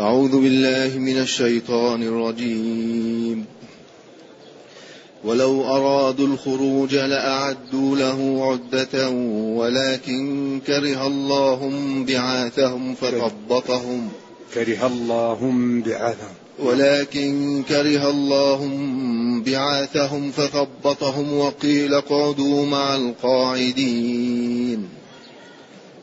أعوذ بالله من الشيطان الرجيم. ولو أرادوا الخروج لأعدوا له عدة ولكن كره الله بعاثهم فثبطهم. كره الله بعاثهم. ولكن كره الله بعاثهم فثبطهم وقيل اقعدوا مع القاعدين.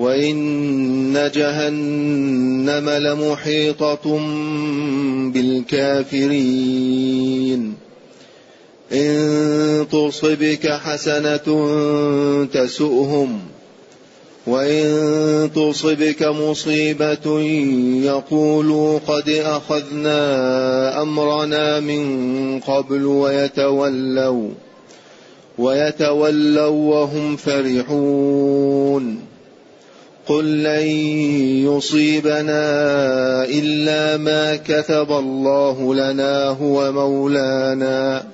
وإن جهنم لمحيطة بالكافرين إن تصبك حسنة تسؤهم وإن تصبك مصيبة يقولوا قد أخذنا أمرنا من قبل ويتولوا ويتولوا وهم فرحون قل لن يصيبنا إلا ما كتب الله لنا هو مولانا.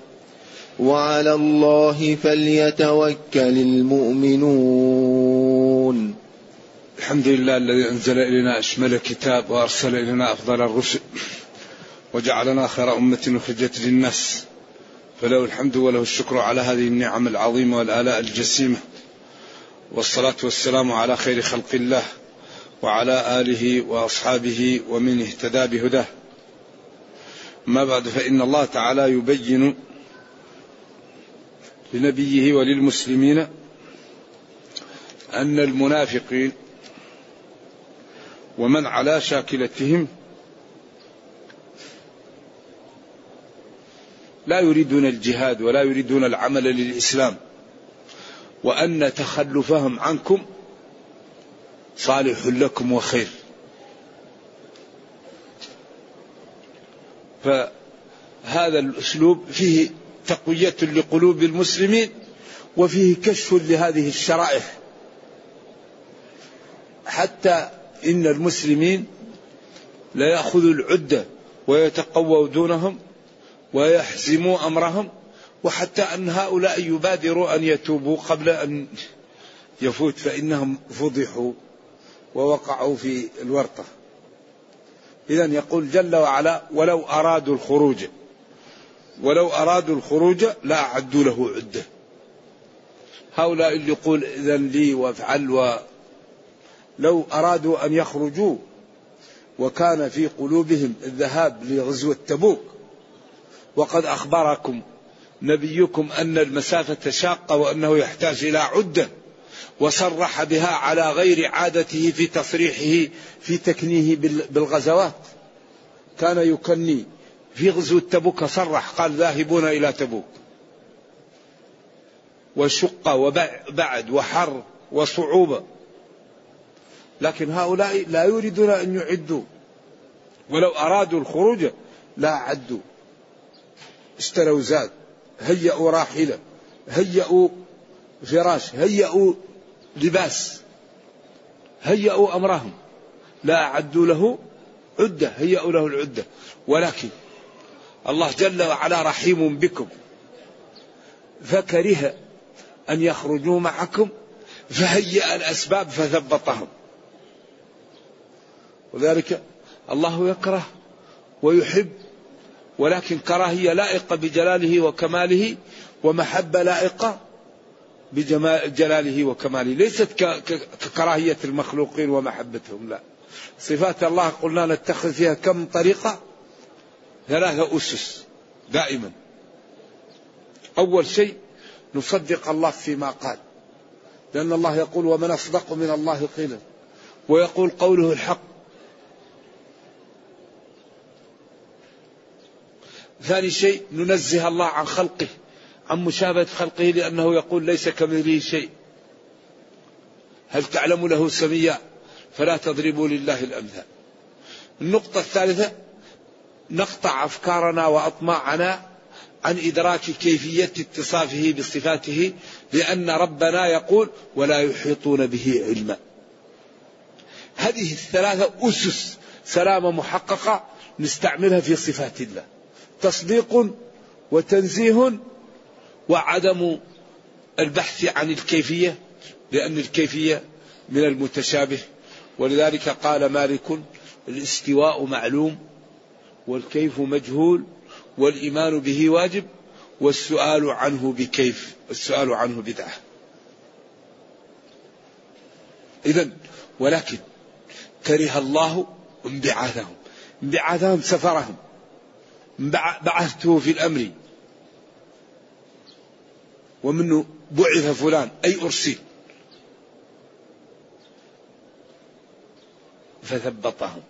وعلى الله فليتوكل المؤمنون. الحمد لله الذي أنزل إلينا أشمل كتاب وأرسل إلينا أفضل الرسل وجعلنا خير أمة أخرجت للناس. فله الحمد وله الشكر على هذه النعم العظيمة والآلاء الجسيمة. والصلاة والسلام على خير خلق الله وعلى آله وأصحابه ومن اهتدى بهداه. ما بعد فإن الله تعالى يبين لنبيه وللمسلمين أن المنافقين ومن على شاكلتهم لا يريدون الجهاد ولا يريدون العمل للإسلام. وأن تخلفهم عنكم صالح لكم وخير. فهذا الأسلوب فيه تقوية لقلوب المسلمين وفيه كشف لهذه الشرائح. حتى إن المسلمين لا يأخذوا العدة ويتقووا دونهم ويحزموا أمرهم وحتى أن هؤلاء يبادروا أن يتوبوا قبل أن يفوت فإنهم فضحوا ووقعوا في الورطة. إذا يقول جل وعلا ولو أرادوا الخروج ولو أرادوا الخروج لا أعدوا له عدة. هؤلاء اللي يقول إذن لي وافعل و لو أرادوا أن يخرجوا وكان في قلوبهم الذهاب لغزوة تبوك وقد أخبركم نبيكم أن المسافة شاقة وأنه يحتاج إلى عدة وصرح بها على غير عادته في تصريحه في تكنيه بالغزوات. كان يكني في غزوة تبوك صرح قال ذاهبون إلى تبوك. وشقة وبعد وحر وصعوبة. لكن هؤلاء لا يريدون أن يعدوا. ولو أرادوا الخروج لا عدوا. اشتروا زاد. هيئوا راحلة هيئوا فراش هيئوا لباس هيئوا أمرهم. لا أعدوا له عدة هيئوا له العدة. ولكن الله جل وعلا رحيم بكم. فكره أن يخرجوا معكم فهيأ الأسباب فثبطهم. وذلك الله يكره ويحب ولكن كراهية لائقة بجلاله وكماله ومحبة لائقة بجلاله وكماله. ليست ككراهية المخلوقين ومحبتهم لا. صفات الله قلنا نتخذ فيها كم طريقة؟ ثلاثة أسس دائما. أول شيء نصدق الله فيما قال لأن الله يقول ومن أصدق من الله قيلا. ويقول قوله الحق ثاني شيء ننزه الله عن خلقه عن مشابهة خلقه لأنه يقول ليس كمثله شيء. هل تعلم له سميا؟ فلا تضربوا لله الأمثال. النقطة الثالثة نقطع أفكارنا وأطماعنا عن إدراك كيفية اتصافه بصفاته لأن ربنا يقول ولا يحيطون به علما هذه الثلاثة أسس سلامة محققة نستعملها في صفات الله. تصديق وتنزيه وعدم البحث عن الكيفية لأن الكيفية من المتشابه. ولذلك قال مالك الاستواء معلوم والكيف مجهول والإيمان به واجب والسؤال عنه بكيف السؤال عنه بدعة. إذا ولكن كره الله انبعاثهم انبعاثهم سفرهم. بعثته في الأمر. ومنه بعث فلان أي أرسل. فثبطهم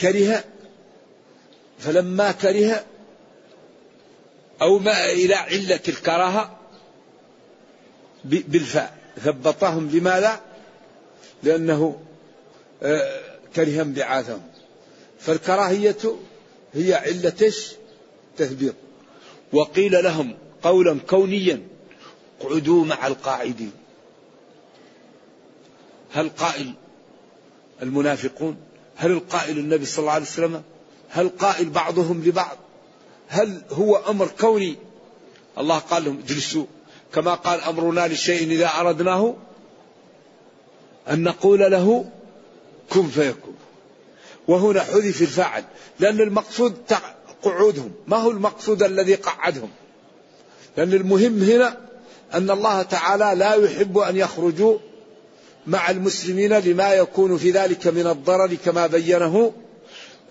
كره فلما كره أو ما إلى علة الكراهة بالفاء. ثبطهم لماذا؟ لأنه آه، كره انبعاثهم فالكراهية هي علة تثبيط. وقيل لهم قولا كونيا اقعدوا مع القاعدين. هل قائل المنافقون؟ هل القائل النبي صلى الله عليه وسلم؟ هل قائل بعضهم لبعض؟ هل هو أمر كوني؟ الله قال لهم اجلسوا. كما قال أمرنا لشيء إذا أردناه أن نقول له كن فيكون. وهنا حذف الفاعل لأن المقصود قعودهم. ما هو المقصود الذي قعدهم؟ لأن المهم هنا أن الله تعالى لا يحب أن يخرجوا مع المسلمين لما يكون في ذلك من الضرر كما بينه.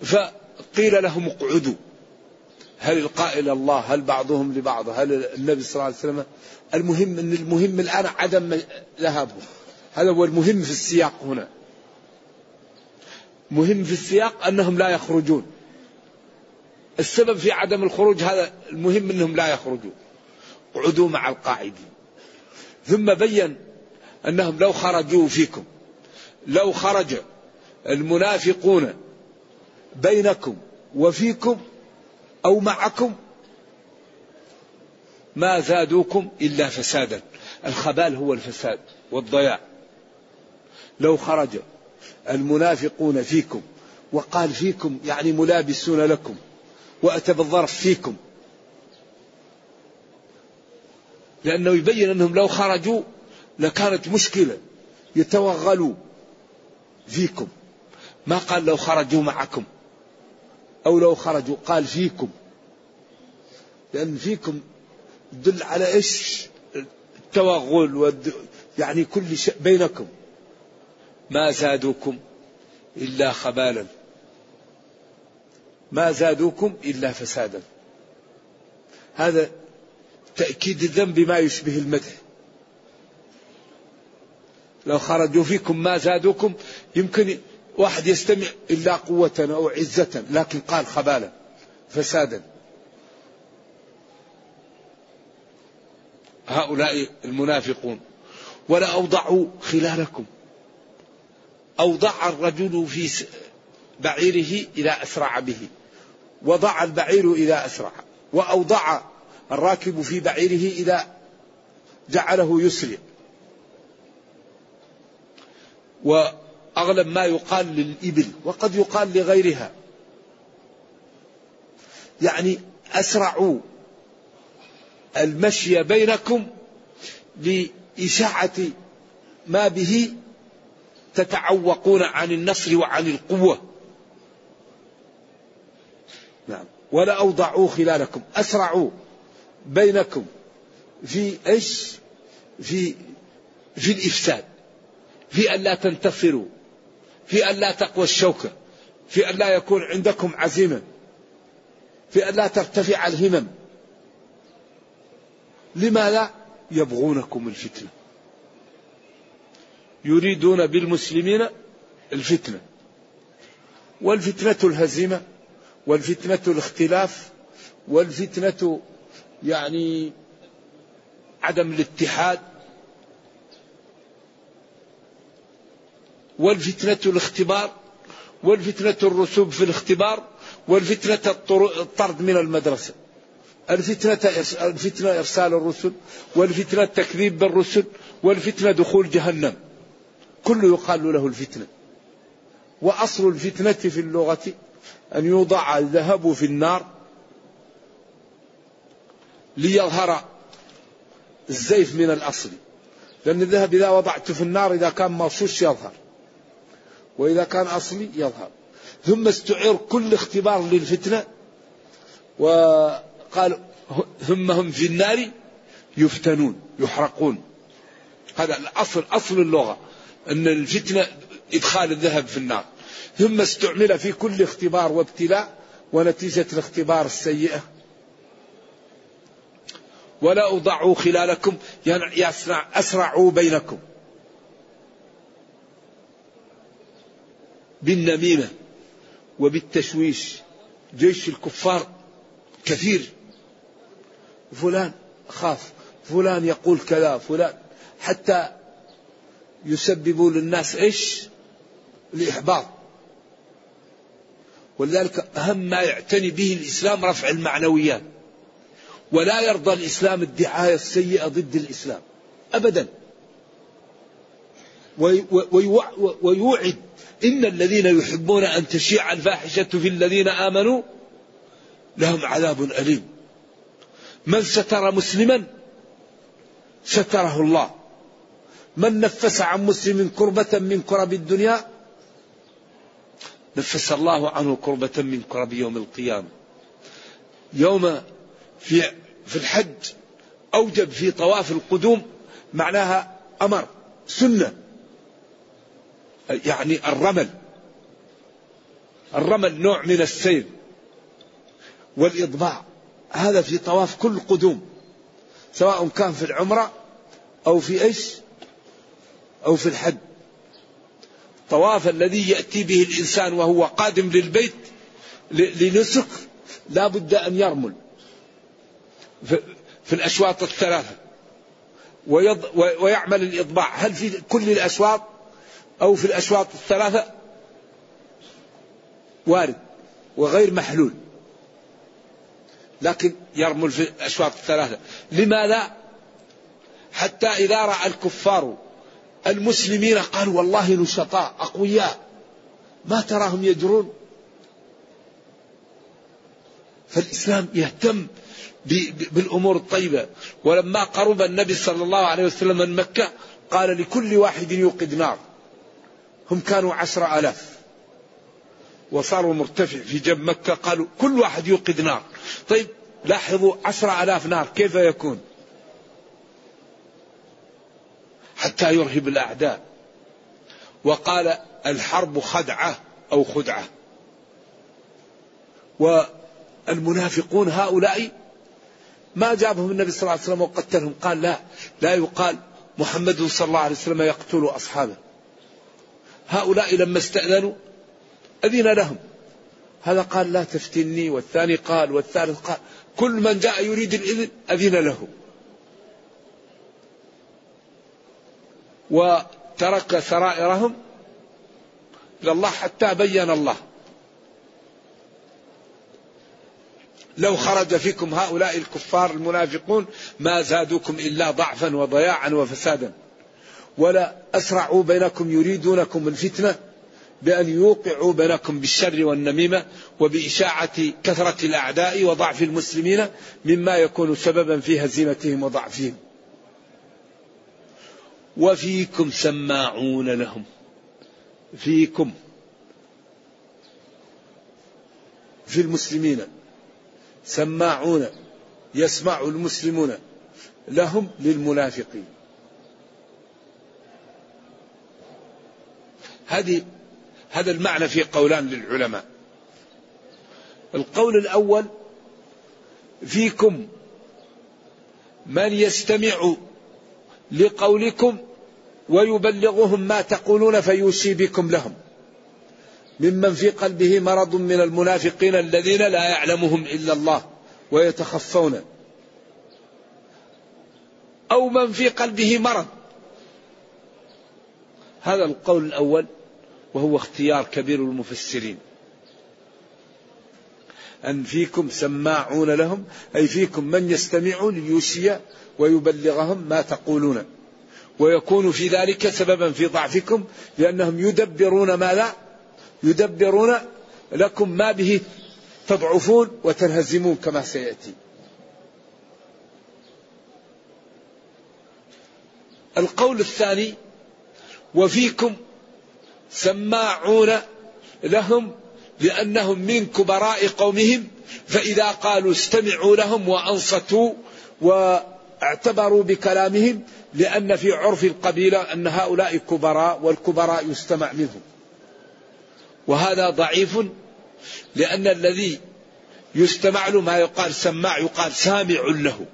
فقيل لهم اقعدوا. هل القائل الله؟ هل بعضهم لبعض؟ هل النبي صلى الله عليه وسلم؟ المهم أن المهم الآن عدم ذهابهم. هذا هو المهم في السياق هنا. مهم في السياق أنهم لا يخرجون. السبب في عدم الخروج هذا المهم أنهم لا يخرجون. اقعدوا مع القاعدين. ثم بين أنهم لو خرجوا فيكم لو خرج المنافقون بينكم وفيكم أو معكم ما زادوكم إلا فسادا. الخبال هو الفساد والضياع. لو خرج المنافقون فيكم وقال فيكم يعني ملابسون لكم واتى بالظرف فيكم لأنه يبين أنهم لو خرجوا لكانت مشكلة يتوغلوا فيكم ما قال لو خرجوا معكم أو لو خرجوا قال فيكم لأن فيكم تدل على إيش التوغل. يعني كل شيء بينكم ما زادوكم إلا خبالا. ما زادوكم إلا فسادا. هذا تأكيد الذنب بما يشبه المدح. لو خرجوا فيكم ما زادوكم يمكن واحد يستمع إلا قوة أو عزة لكن قال خبالا فسادا. هؤلاء المنافقون ولا أوضعوا خلالكم. أوضع الرجل في بعيره إذا أسرع به. وضع البعير إذا أسرع. وأوضع الراكب في بعيره إذا جعله يسرع. وأغلب ما يقال للإبل وقد يقال لغيرها. يعني أسرعوا المشي بينكم لإشاعة ما به تتعوقون عن النصر وعن القوة. نعم. ولا أوضعوا خلالكم أسرعوا بينكم في إيش؟ في في الإفساد في أن لا تنتصروا في أن لا تقوى الشوكة في أن لا يكون عندكم عزيمة في أن لا ترتفع الهمم. لماذا؟ يبغونكم الفتنة. يريدون بالمسلمين الفتنة والفتنة الهزيمة والفتنة الاختلاف والفتنة يعني عدم الاتحاد والفتنة الاختبار والفتنة الرسوب في الاختبار والفتنة الطرد من المدرسة. الفتنة الفتنة إرسال الرسل والفتنة التكذيب بالرسل والفتنة دخول جهنم. كله يقال له الفتنة. وأصل الفتنة في اللغة أن يوضع الذهب في النار ليظهر الزيف من الأصل. لأن الذهب إذا وضعته في النار إذا كان مرشوش يظهر. وإذا كان أصلي يظهر. ثم استعير كل اختبار للفتنة. وقال ثم هم في النار يفتنون يحرقون. هذا الأصل أصل اللغة. أن الفتنة إدخال الذهب في النار. ثم استعمل في كل اختبار وابتلاء ونتيجة الاختبار السيئة. ولا أضعوا خلالكم يعني يسرع أسرعوا بينكم. بالنميمة وبالتشويش. جيش الكفار كثير. فلان خاف فلان يقول كذا فلان. حتى يسببوا للناس إيش؟ الإحباط ولذلك أهم ما يعتني به الإسلام رفع المعنويات. ولا يرضى الإسلام الدعاية السيئة ضد الإسلام. أبدا. ويوعد إن الذين يحبون أن تشيع الفاحشة في الذين آمنوا لهم عذاب أليم. من ستر مسلما ستره الله. من نفس عن مسلم كربة من كرب الدنيا؟ نفس الله عنه كربة من كرب يوم القيامة. يوم في في الحج أوجب في طواف القدوم معناها أمر سنة. يعني الرمل. الرمل نوع من السير والإضباع هذا في طواف كل قدوم سواء كان في العمرة أو في إيش؟ أو في الحج طواف الذي يأتي به الإنسان وهو قادم للبيت لنسك لا بد أن يرمل في الأشواط الثلاثة. ويعمل الإطباع. هل في كل الأشواط أو في الأشواط الثلاثة؟ وارد وغير محلول. لكن يرمل في الأشواط الثلاثة. لماذا؟ حتى إذا رأى الكفار المسلمين قالوا والله نشطاء أقوياء. ما تراهم يجرون. فالإسلام يهتم بالأمور الطيبة. ولما قرب النبي صلى الله عليه وسلم من مكة قال لكل واحد يوقد نار. هم كانوا عشر ألاف. وصاروا مرتفع في جنب مكة. قالوا كل واحد يوقد نار. طيب لاحظوا عشر ألاف نار كيف يكون؟ حتى يرهب الأعداء. وقال الحرب خدعة أو خدعة. والمنافقون هؤلاء ما جابهم النبي صلى الله عليه وسلم وقتلهم. قال لا لا يقال محمد صلى الله عليه وسلم يقتل أصحابه. هؤلاء لما استأذنوا أذن لهم. هذا قال لا تفتني والثاني قال والثالث قال كل من جاء يريد الإذن أذن له. وترك سرائرهم الله حتى بين الله. لو خرج فيكم هؤلاء الكفار المنافقون ما زادوكم إلا ضعفا وضياعا وفسادا. ولا أسرعوا بينكم يريدونكم الفتنة بأن يوقعوا بينكم بالشر والنميمة وبإشاعة كثرة الأعداء وضعف المسلمين مما يكون سببا في هزيمتهم وضعفهم. وفيكم سماعون لهم. فيكم. في المسلمين. سماعون. يسمع المسلمون. لهم للمنافقين. هذه هذا المعنى في قولان للعلماء. القول الأول فيكم. من يستمع لقولكم ويبلغهم ما تقولون فيوشي بكم لهم. ممن في قلبه مرض من المنافقين الذين لا يعلمهم إلا الله ويتخفون. أو من في قلبه مرض. هذا القول الأول وهو اختيار كبير المفسرين. أن فيكم سماعون لهم أي فيكم من يستمعون ليوشي ويبلغهم ما تقولون. ويكون في ذلك سببا في ضعفكم لأنهم يدبرون ما لا يدبرون لكم ما به تضعفون وتنهزمون كما سيأتي. القول الثاني وفيكم سماعون لهم لأنهم من كبراء قومهم فإذا قالوا استمعوا لهم وأنصتوا واعتبروا بكلامهم لأن في عرف القبيلة أن هؤلاء كبراء والكبراء يستمع منهم. وهذا ضعيف لأن الذي يستمع له ما يقال سماع يقال سامع له.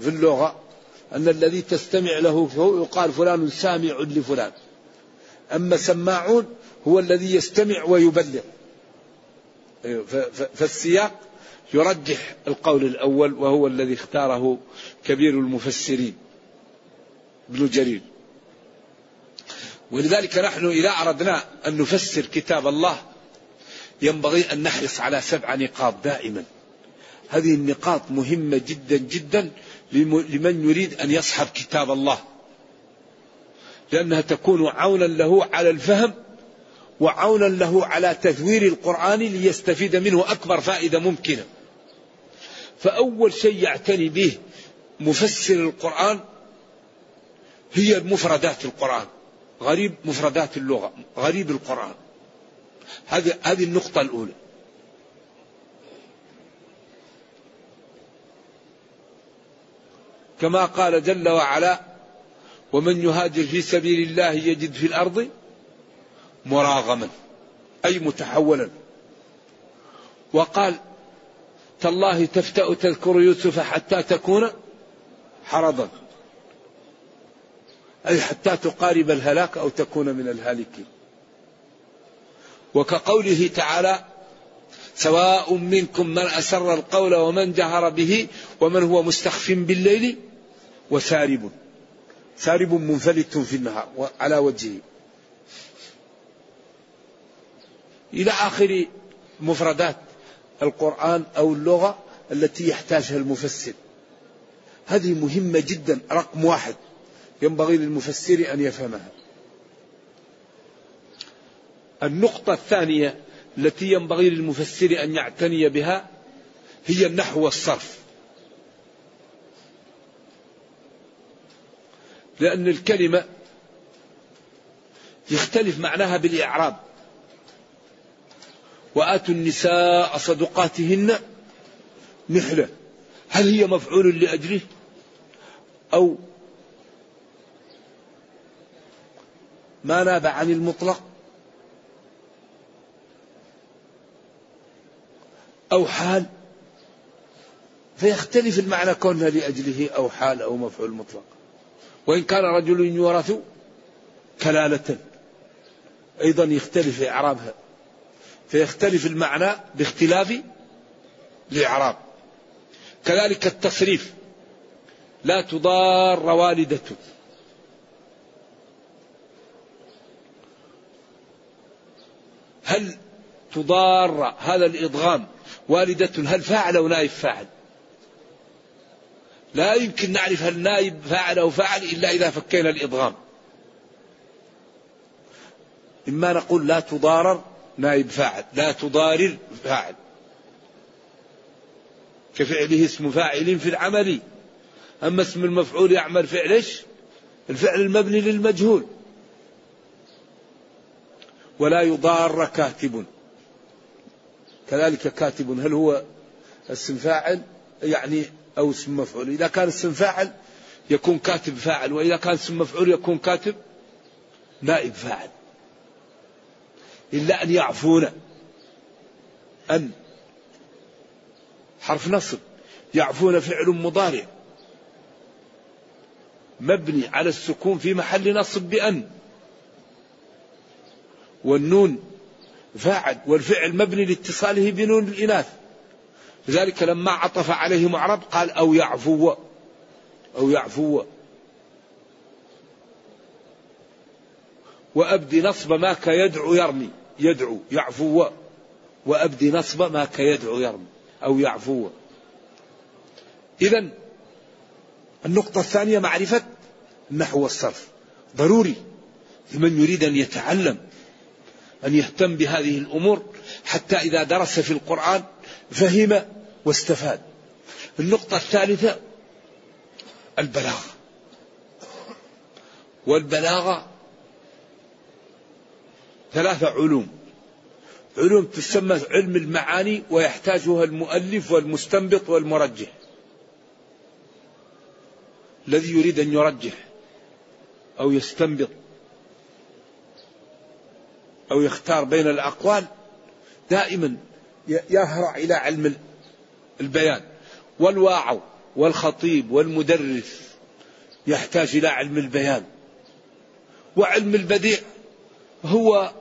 في اللغة أن الذي تستمع له يقال فلان سامع لفلان. أما سماعون هو الذي يستمع ويبلغ. فالسياق يرجح القول الأول وهو الذي اختاره كبير المفسرين ابن جرير. ولذلك نحن إذا أردنا أن نفسر كتاب الله ينبغي أن نحرص على سبع نقاط دائما. هذه النقاط مهمة جدا جدا لمن يريد أن يصحب كتاب الله. لأنها تكون عونا له على الفهم وعونا له على تثوير القرآن ليستفيد منه أكبر فائدة ممكنة. فأول شيء يعتني به مفسر القرآن هي مفردات القرآن. غريب مفردات اللغة غريب القرآن. هذه هذه النقطة الأولى. كما قال جل وعلا ومن يهاجر في سبيل الله يجد في الأرض مراغما أي متحولا. وقال تالله تفتأ تذكر يوسف حتى تكون حرضا. أي حتى تقارب الهلاك أو تكون من الهالكين. وكقوله تعالى سواء منكم من أسر القول ومن جهر به ومن هو مستخف بالليل وسارب. سارب منفلت في النهار على وجهه. إلى آخر مفردات. القرآن أو اللغة التي يحتاجها المفسر. هذه مهمة جدا رقم واحد. ينبغي للمفسر أن يفهمها. النقطة الثانية التي ينبغي للمفسر أن يعتني بها هي النحو والصرف لأن الكلمة يختلف معناها بالإعراب. وآتوا النساء صدقاتهن نحلة. هل هي مفعول لأجله؟ أو ما ناب عن المطلق؟ أو حال؟ فيختلف المعنى كونها لأجله أو حال أو مفعول مطلق. وإن كان رجل يورث كلالة أيضا يختلف إعرابها. فيختلف المعنى باختلاف الإعراب. كذلك التصريف لا تضار والدة. هل تضار هذا الإضغام والدة؟ هل فاعل أو نائب فاعل؟ لا يمكن نعرف هل نائب فاعل أو فاعل إلا إذا فكينا الإضغام. إما نقول لا تضارر نائب فاعل لا تضارر فاعل. كفعله اسم فاعل في العمل. أما اسم المفعول يعمل فعل إيش؟ الفعل المبني للمجهول. ولا يضار كاتب. كذلك كاتب هل هو اسم فاعل؟ يعني أو اسم مفعول. إذا كان اسم فاعل يكون كاتب فاعل وإذا كان اسم مفعول يكون كاتب نائب فاعل. إلا أن يعفون. أن حرف نصب. يعفون فعل مضارع. مبني على السكون في محل نصب بأن. والنون فاعل والفعل مبني لاتصاله بنون الإناث. لذلك لما عطف عليه معرب قال أو يعفو أو يعفو. وأبدي نصب ما كيدعو يرمي. يدعو يعفو. وأبدي نصب ما كيدعو يرمي أو يعفو. إذا النقطة الثانية معرفة النحو والصرف. ضروري لمن يريد أن يتعلم أن يهتم بهذه الأمور حتى إذا درس في القرآن فهم واستفاد. النقطة الثالثة البلاغة. والبلاغة ثلاثة علوم. علوم تسمى علم المعاني ويحتاجها المؤلف والمستنبط والمرجح. الذي يريد أن يرجح أو يستنبط أو يختار بين الأقوال دائما يهرع إلى علم البيان. والواعظ والخطيب والمدرس يحتاج إلى علم البيان. وعلم البديع هو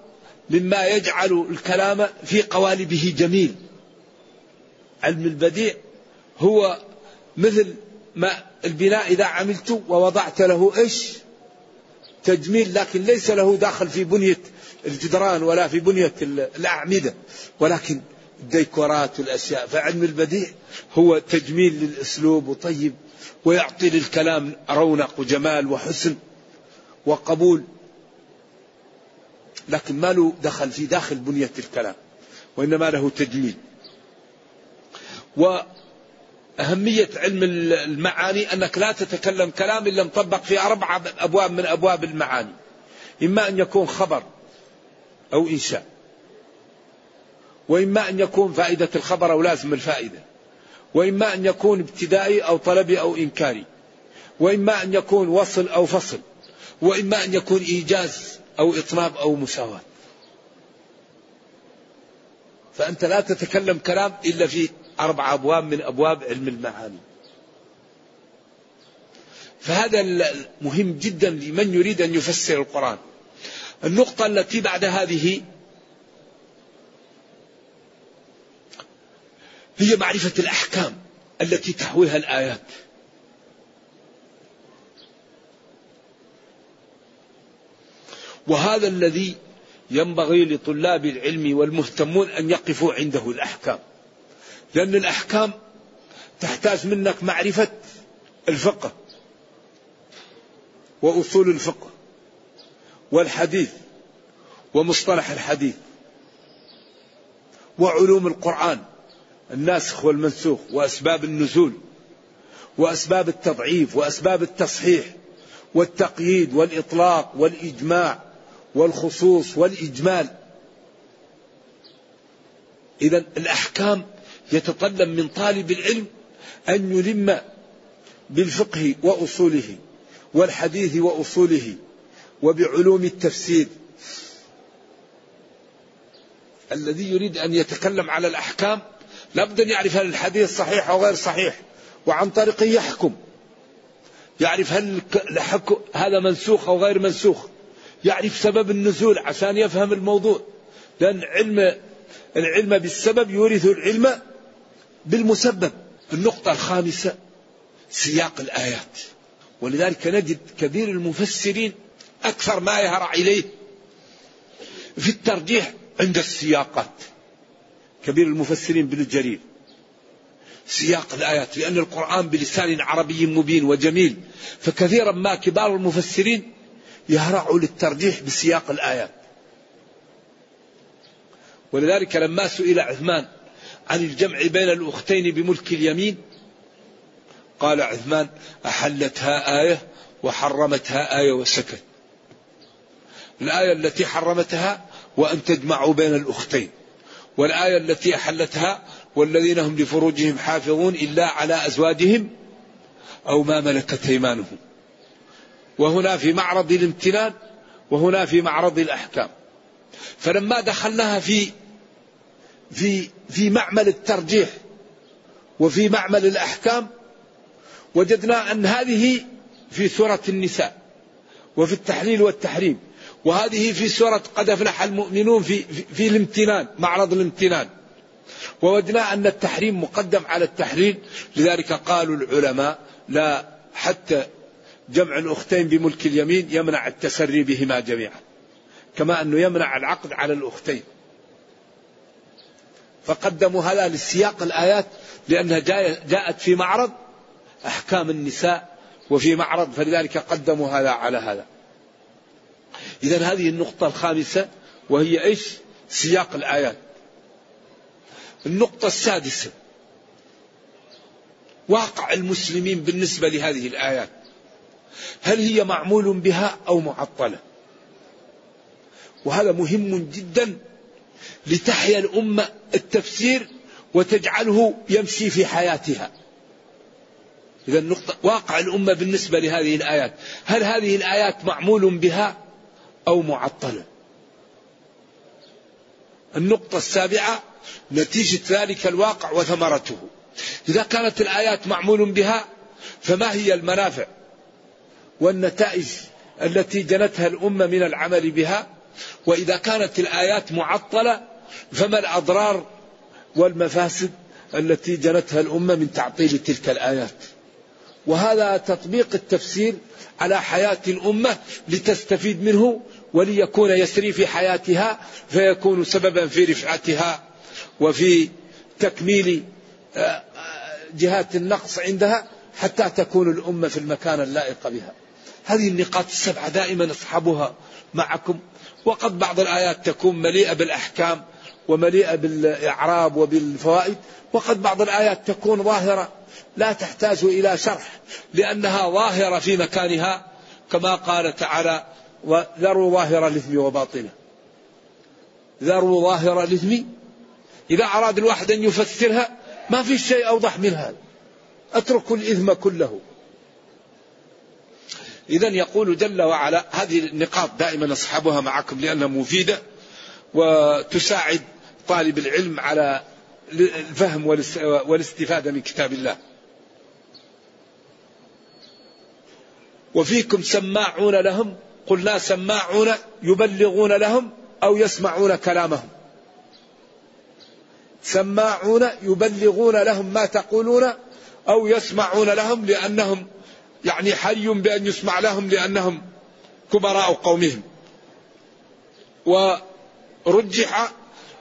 مما يجعل الكلام في قوالبه جميل. علم البديع هو مثل ما البناء إذا عملت ووضعت له إيش؟ تجميل لكن ليس له داخل في بنية الجدران ولا في بنية الأعمدة. ولكن الديكورات والأشياء فعلم البديع هو تجميل للأسلوب وطيب ويعطي للكلام رونق وجمال وحسن وقبول. لكن ما له دخل في داخل بنية الكلام وإنما له تجميل. وأهمية علم المعاني أنك لا تتكلم كلام إلا مطبق في أربع أبواب من أبواب المعاني. إما أن يكون خبر أو إنشاء وإما أن يكون فائدة الخبر أو لازم الفائدة وإما أن يكون ابتدائي أو طلبي أو إنكاري وإما أن يكون وصل أو فصل وإما أن يكون إيجاز أو إطناب أو مساواة. فأنت لا تتكلم كلام إلا في أربع أبواب من أبواب علم المعاني. فهذا مهم جدا لمن يريد أن يفسر القرآن. النقطة التي بعد هذه هي معرفة الأحكام التي تحويها الآيات. وهذا الذي ينبغي لطلاب العلم والمهتمون أن يقفوا عنده الأحكام. لأن الأحكام تحتاج منك معرفة الفقه وأصول الفقه والحديث ومصطلح الحديث وعلوم القرآن الناسخ والمنسوخ وأسباب النزول وأسباب التضعيف وأسباب التصحيح والتقييد والإطلاق والإجماع والخصوص والإجمال. إذا الأحكام يتطلب من طالب العلم أن يلم بالفقه وأصوله والحديث وأصوله وبعلوم التفسير. الذي يريد أن يتكلم على الأحكام لابد أن يعرف هل الحديث صحيح أو غير صحيح وعن طريقه يحكم. يعرف هل هذا منسوخ أو غير منسوخ. يعرف سبب النزول عشان يفهم الموضوع. لأن علم العلم بالسبب يورث العلم بالمسبب. النقطة الخامسة سياق الآيات. ولذلك نجد كبير المفسرين أكثر ما يهرع إليه في الترجيح عند السياقات. كبير المفسرين بن الجرير سياق الآيات. لأن القرآن بلسان عربي مبين وجميل فكثيرا ما كبار المفسرين يهرعوا للترجيح بسياق الآيات. ولذلك لما سئل عثمان عن الجمع بين الأختين بملك اليمين قال عثمان أحلتها آية وحرمتها آية وسكت. الآية التي حرمتها وأن تجمعوا بين الأختين والآية التي أحلتها والذين هم لفروجهم حافظون إلا على أزواجهم أو ما ملكت أيمانهم. وهنا في معرض الامتنان وهنا في معرض الأحكام. فلما دخلناها في في في معمل الترجيح وفي معمل الأحكام وجدنا أن هذه في سورة النساء وفي التحليل والتحريم وهذه في سورة قد أفلح المؤمنون في, في, الامتنان معرض الامتنان. ووجدنا أن التحريم مقدم على التحليل لذلك قالوا العلماء لا حتى جمع الأختين بملك اليمين يمنع التسري بهما جميعا كما أنه يمنع العقد على الأختين. فقدموا هذا لسياق الآيات لأنها جاءت في معرض أحكام النساء وفي معرض فلذلك قدموا هذا على هذا. إذا هذه النقطة الخامسة وهي إيش؟ سياق الآيات. النقطة السادسة واقع المسلمين بالنسبة لهذه الآيات. هل هي معمول بها أو معطلة؟ وهذا مهم جدا لتحيا الأمة التفسير وتجعله يمشي في حياتها. إذا النقطة واقع الأمة بالنسبة لهذه الآيات. هل هذه الآيات معمول بها أو معطلة؟ النقطة السابعة نتيجة ذلك الواقع وثمرته. إذا كانت الآيات معمول بها فما هي المنافع؟ والنتائج التي جنتها الأمة من العمل بها وإذا كانت الآيات معطلة فما الأضرار والمفاسد التي جنتها الأمة من تعطيل تلك الآيات؟ وهذا تطبيق التفسير على حياة الأمة لتستفيد منه وليكون يسري في حياتها فيكون سببا في رفعتها وفي تكميل آه، آه، جهات النقص عندها حتى تكون الأمة في المكان اللائق بها. هذه النقاط السبعة دائما اصحبها معكم. وقد بعض الآيات تكون مليئة بالأحكام ومليئة بالإعراب وبالفوائد وقد بعض الآيات تكون ظاهرة لا تحتاج إلى شرح لأنها ظاهرة في مكانها كما قال تعالى وذروا ظاهر الإثم وباطنه ذروا ظاهر الإثم. إذا أراد الواحد أن يفسرها ما في شيء أوضح من هذا اتركوا الإثم كله. إذا يقول جل وعلا هذه النقاط دائما أصحابها معكم لأنها مفيدة وتساعد طالب العلم على الفهم والاستفادة من كتاب الله. وفيكم سماعون لهم قلنا سماعون يبلغون لهم أو يسمعون كلامهم. سماعون يبلغون لهم ما تقولون أو يسمعون لهم لأنهم يعني حي بأن يسمع لهم لأنهم كبراء قومهم. ورجح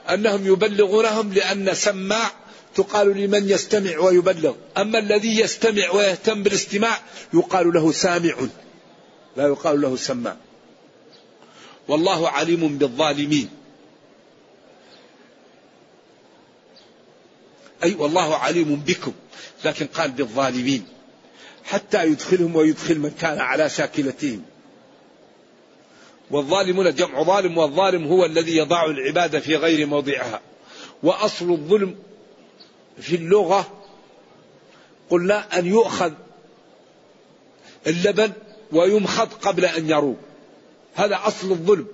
أنهم يبلغونهم لأن سماع تقال لمن يستمع ويبلغ. أما الذي يستمع ويهتم بالاستماع يقال له سامع لا يقال له سماع. والله عليم بالظالمين. أي والله عليم بكم لكن قال بالظالمين. حتى يدخلهم ويدخل من كان على شاكلتهم. والظالمون جمع ظالم والظالم هو الذي يضع العبادة في غير موضعها. وأصل الظلم في اللغة قلنا أن يؤخذ اللبن ويمخض قبل أن يروب هذا أصل الظلم.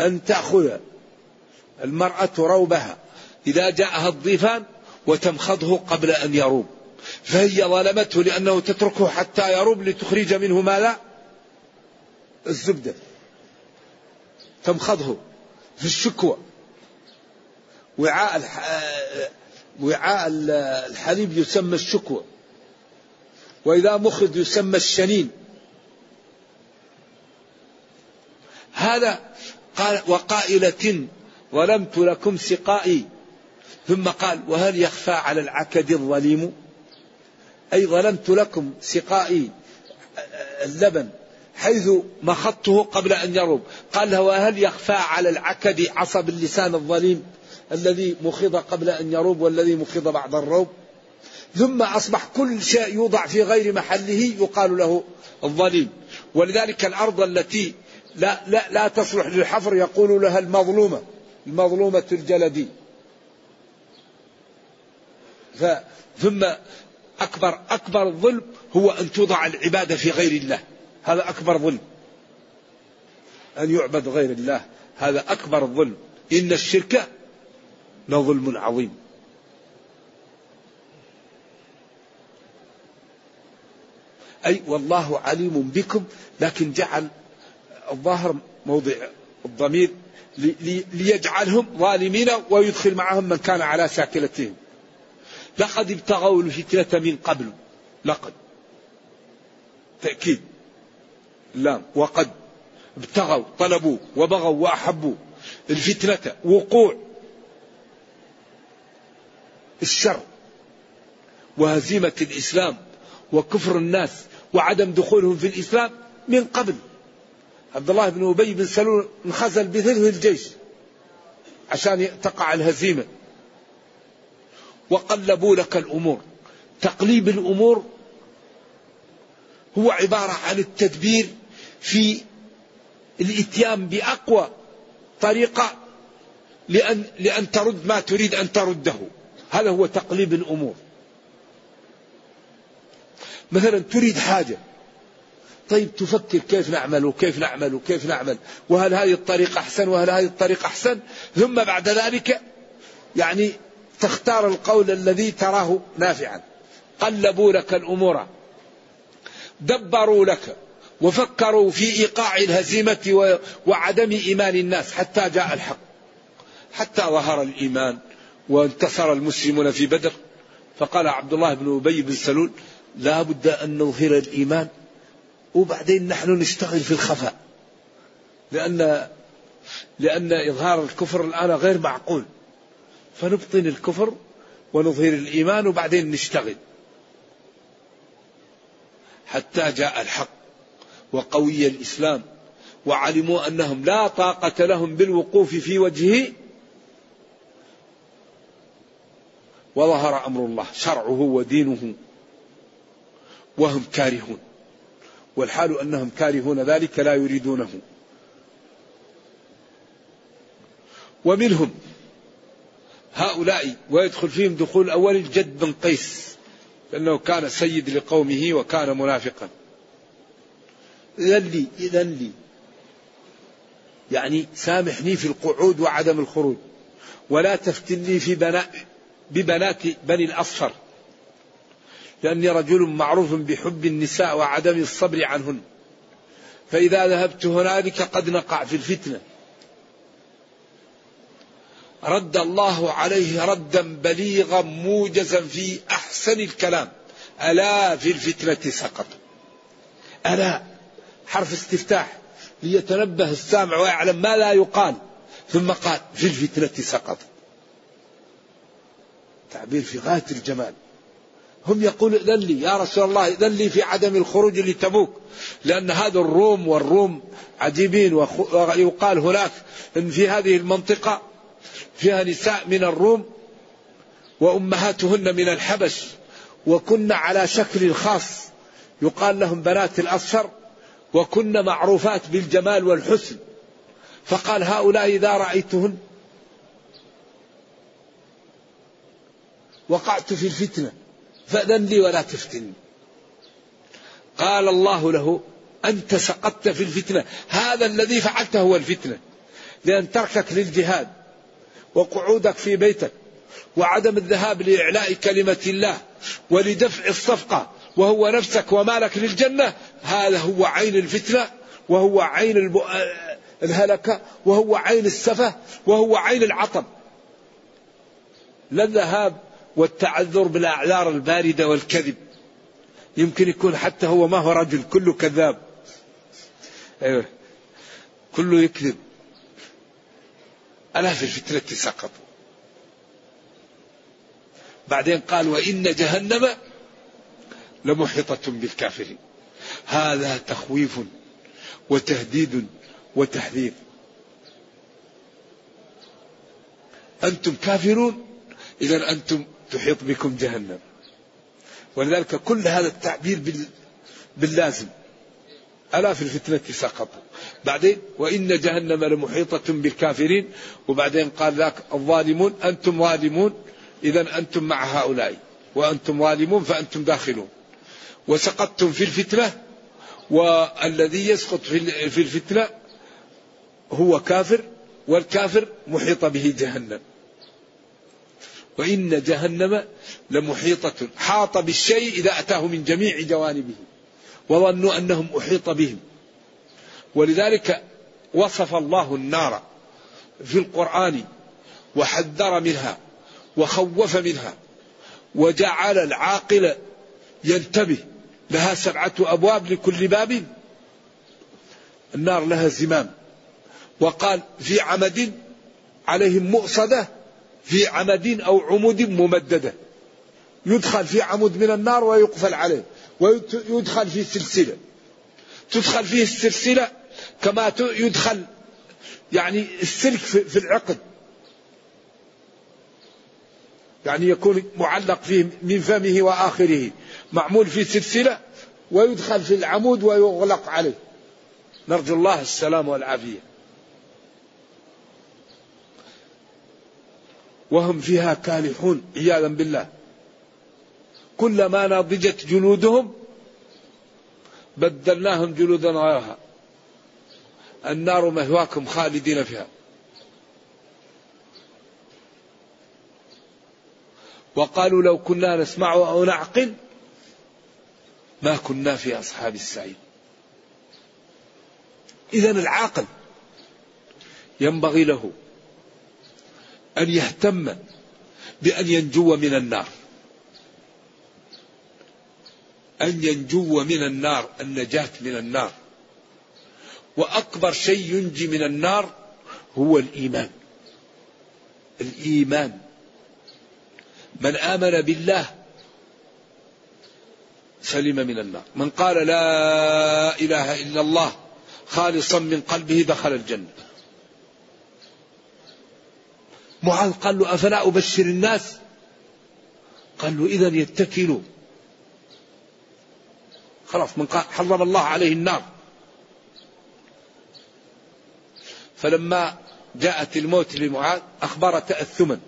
أن تأخذ المرأة روبها إذا جاءها الضيفان وتمخضه قبل أن يروب فهي ظلمته لأنه تتركه حتى يروب لتخرج منه ماذا؟ الزبدة. تمخضه في الشكوى. وعاء وعاء الحليب يسمى الشكوى. وإذا مخض يسمى الشنين. هذا قال وقائلة ظلمت لكم سقائي. ثم قال وهل يخفى على العكد الظليم؟ أي ظلمت لكم سقائي اللبن حيث مخضته قبل أن يروب. قال وهل يخفى على العكد عصب اللسان الظليم الذي مخض قبل أن يروب والذي مخض بعد الروب؟ ثم أصبح كل شيء يوضع في غير محله يقال له الظليم. ولذلك الأرض التي لا, لا, لا تصلح للحفر يقول لها المظلومة المظلومة الجلدي. ثم أكبر أكبر الظلم هو أن توضع العبادة في غير الله. هذا أكبر ظلم. أن يعبد غير الله. هذا أكبر الظلم إن الشرك لظلم عظيم. أي والله عليم بكم لكن جعل الظاهر موضع الضمير ليجعلهم ظالمين ويدخل معهم من كان على شاكلتهم. لقد ابتغوا الفتنة من قبل. لقد. تأكيد. لا وقد. ابتغوا طلبوا وبغوا وأحبوا. الفتنة وقوع. الشر. وهزيمة الإسلام. وكفر الناس. وعدم دخولهم في الإسلام من قبل. عبد الله بن أبي بن سلول انخزل بثلث الجيش. عشان تقع الهزيمة. وقلبوا لك الأمور. تقليب الأمور هو عبارة عن التدبير في الإتيان بأقوى طريقة لأن, لأن ترد ما تريد أن ترده. هذا هو تقليب الأمور. مثلا تريد حاجة. طيب تفكر كيف نعمل وكيف نعمل وكيف نعمل. وهل هذه الطريقة أحسن وهل هذه الطريقة أحسن؟ ثم بعد ذلك يعني تختار القول الذي تراه نافعا. قلبوا لك الأمور. دبروا لك. وفكروا في إيقاع الهزيمة وعدم إيمان الناس حتى جاء الحق. حتى ظهر الإيمان وانتصر المسلمون في بدر. فقال عبد الله بن أبي بن سلول لا بد أن نظهر الإيمان وبعدين نحن نشتغل في الخفاء. لأن لأن إظهار الكفر الآن غير معقول. فنبطن الكفر ونظهر الإيمان وبعدين نشتغل. حتى جاء الحق وقوي الإسلام وعلموا أنهم لا طاقة لهم بالوقوف في وجهه وظهر أمر الله شرعه ودينه وهم كارهون. والحال أنهم كارهون ذلك لا يريدونه. ومنهم هؤلاء ويدخل فيهم دخول أول الجد بن قيس لأنه كان سيد لقومه وكان منافقا. إذن لي إذن لي يعني سامحني في القعود وعدم الخروج ولا تفتني في بناء ببنات بني الأصفر لأني رجل معروف بحب النساء وعدم الصبر عنهن. فإذا ذهبت هنالك قد نقع في الفتنة. رد الله عليه ردا بليغا موجزا في أحسن الكلام. ألا في الفتنة سقط. ألا. حرف استفتاح. ليتنبه السامع ويعلم ما لا يقال. ثم قال في الفتنة سقط. تعبير في غاية الجمال. هم يقول ائذن لي يا رسول الله ائذن لي في عدم الخروج لتبوك. لأن هذا الروم والروم عجيبين ويقال هناك إن في هذه المنطقة فيها نساء من الروم وأمهاتهن من الحبش وكن على شكل خاص. يقال لهم بنات الأصفر وكن معروفات بالجمال والحسن. فقال هؤلاء إذا رأيتهن وقعت في الفتنة فأذن لي ولا تفتني. قال الله له أنت سقطت في الفتنة. هذا الذي فعلته هو الفتنة. لأن تركك للجهاد. وقعودك في بيتك وعدم الذهاب لإعلاء كلمة الله ولدفع الصفقة وهو نفسك ومالك للجنة هذا هو عين الفتنة وهو عين الهلكة وهو عين السفة وهو عين العطب. لا الذهاب والتعذر بالأعذار الباردة والكذب. يمكن يكون حتى هو ما هو رجل كله كذاب. أيوه. كله يكذب. ألا في الفتنة سقطوا. بعدين قال وإن جهنم لمحيطة بالكافرين. هذا تخويف وتهديد وتحذير. أنتم كافرون إذا أنتم تحيط بكم جهنم. ولذلك كل هذا التعبير باللازم. ألا في الفتنة سقطوا. بعدين وإن جهنم لمحيطة بالكافرين. وبعدين قال ذاك الظالمون أنتم ظالمون. إذا أنتم مع هؤلاء. وأنتم ظالمون فأنتم داخلون. وسقطتم في الفتنة. والذي يسقط في الفتنة هو كافر. والكافر محيط به جهنم. وإن جهنم لمحيطة. حاط بالشيء إذا أتاه من جميع جوانبه. وظنوا أنهم أحيط بهم. ولذلك وصف الله النار في القرآن وحذر منها وخوف منها وجعل العاقل ينتبه لها سبعة أبواب لكل باب. النار لها زمام. وقال في عمد عليهم مؤصدة في عمد أو عمود ممددة. يدخل في عمود من النار ويقفل عليه ويدخل في سلسلة. تدخل فيه السلسلة كما يدخل يعني السلك في العقد. يعني يكون معلق فيه من فمه وآخره. معمول في سلسلة ويدخل في العمود ويغلق عليه. نرجو الله السلام والعافية. وهم فيها كالحون عياذا بالله. كلما نضجت جلودهم بدلناهم جلودا غيرها. النار مهواكم خالدين فيها. وقالوا لو كنا نسمع أو نعقل ما كنا في أصحاب السعيد اذا العاقل ينبغي له أن يهتم بأن ينجو من النار. أن ينجو من النار النجاة من النار. وأكبر شيء ينجي من النار هو الإيمان. الإيمان. من آمن بالله سلم من النار. من قال لا إله إلا الله خالصا من قلبه دخل الجنة. معاذ قال له أفلا أبشر الناس؟ قال له إذا يتكلوا. خلاص من حرم الله عليه النار. فلما جاءت الموت لمعاذ أخبر تأثما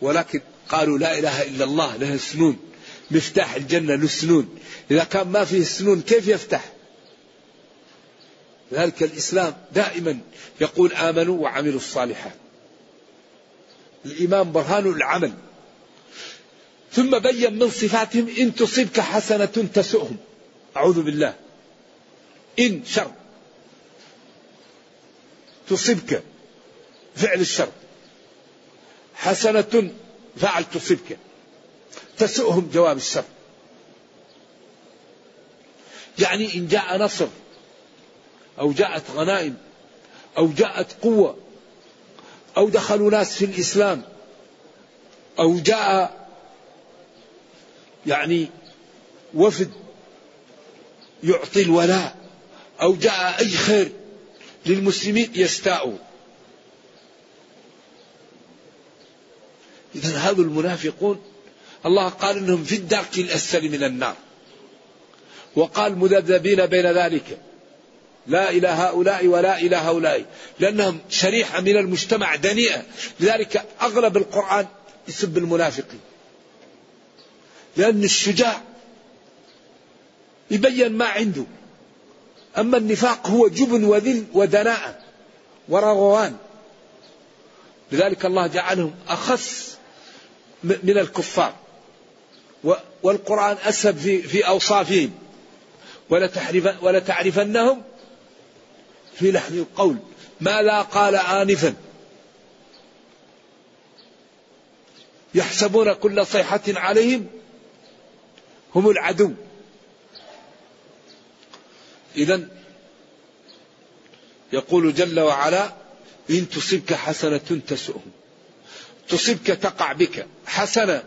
ولكن قالوا لا إله إلا الله لها سنون مفتاح الجنة له سنون إذا كان ما فيه سنون كيف يفتح؟ ذلك الإسلام دائما يقول آمنوا وعملوا الصالحات. الإيمان برهان العمل. ثم بين من صفاتهم إن تصبك حسنة تسؤهم. أعوذ بالله. إن شر. تصبك فعل الشر. حسنة فعل تصبك. تسؤهم جواب الشر. يعني إن جاء نصر أو جاءت غنائم أو جاءت قوة أو دخلوا ناس في الإسلام أو جاء يعني وفد يعطي الولاء. أو جاء أي خير للمسلمين يستاءوا إذا هذا المنافقون الله قال إنهم في الدرك الأسفل من النار. وقال مذبذبين بين ذلك. لا إلى هؤلاء ولا إلى هؤلاء. لأنهم شريحة من المجتمع دنيئة. لذلك أغلب القرآن يسب المنافقين لأن الشجاع يبين ما عنده. أما النفاق هو جبن وذل ودناءة ورغوان. لذلك الله جعلهم أخص من الكفار. والقرآن أسهب في, في أوصافهم. ولتعرفنهم في لحن القول. ما لا قال آنفا. يحسبون كل صيحة عليهم هم العدو. إذا يقول جل وعلا إن تصبك حسنة تسؤهم. تصبك تقع بك. حسنة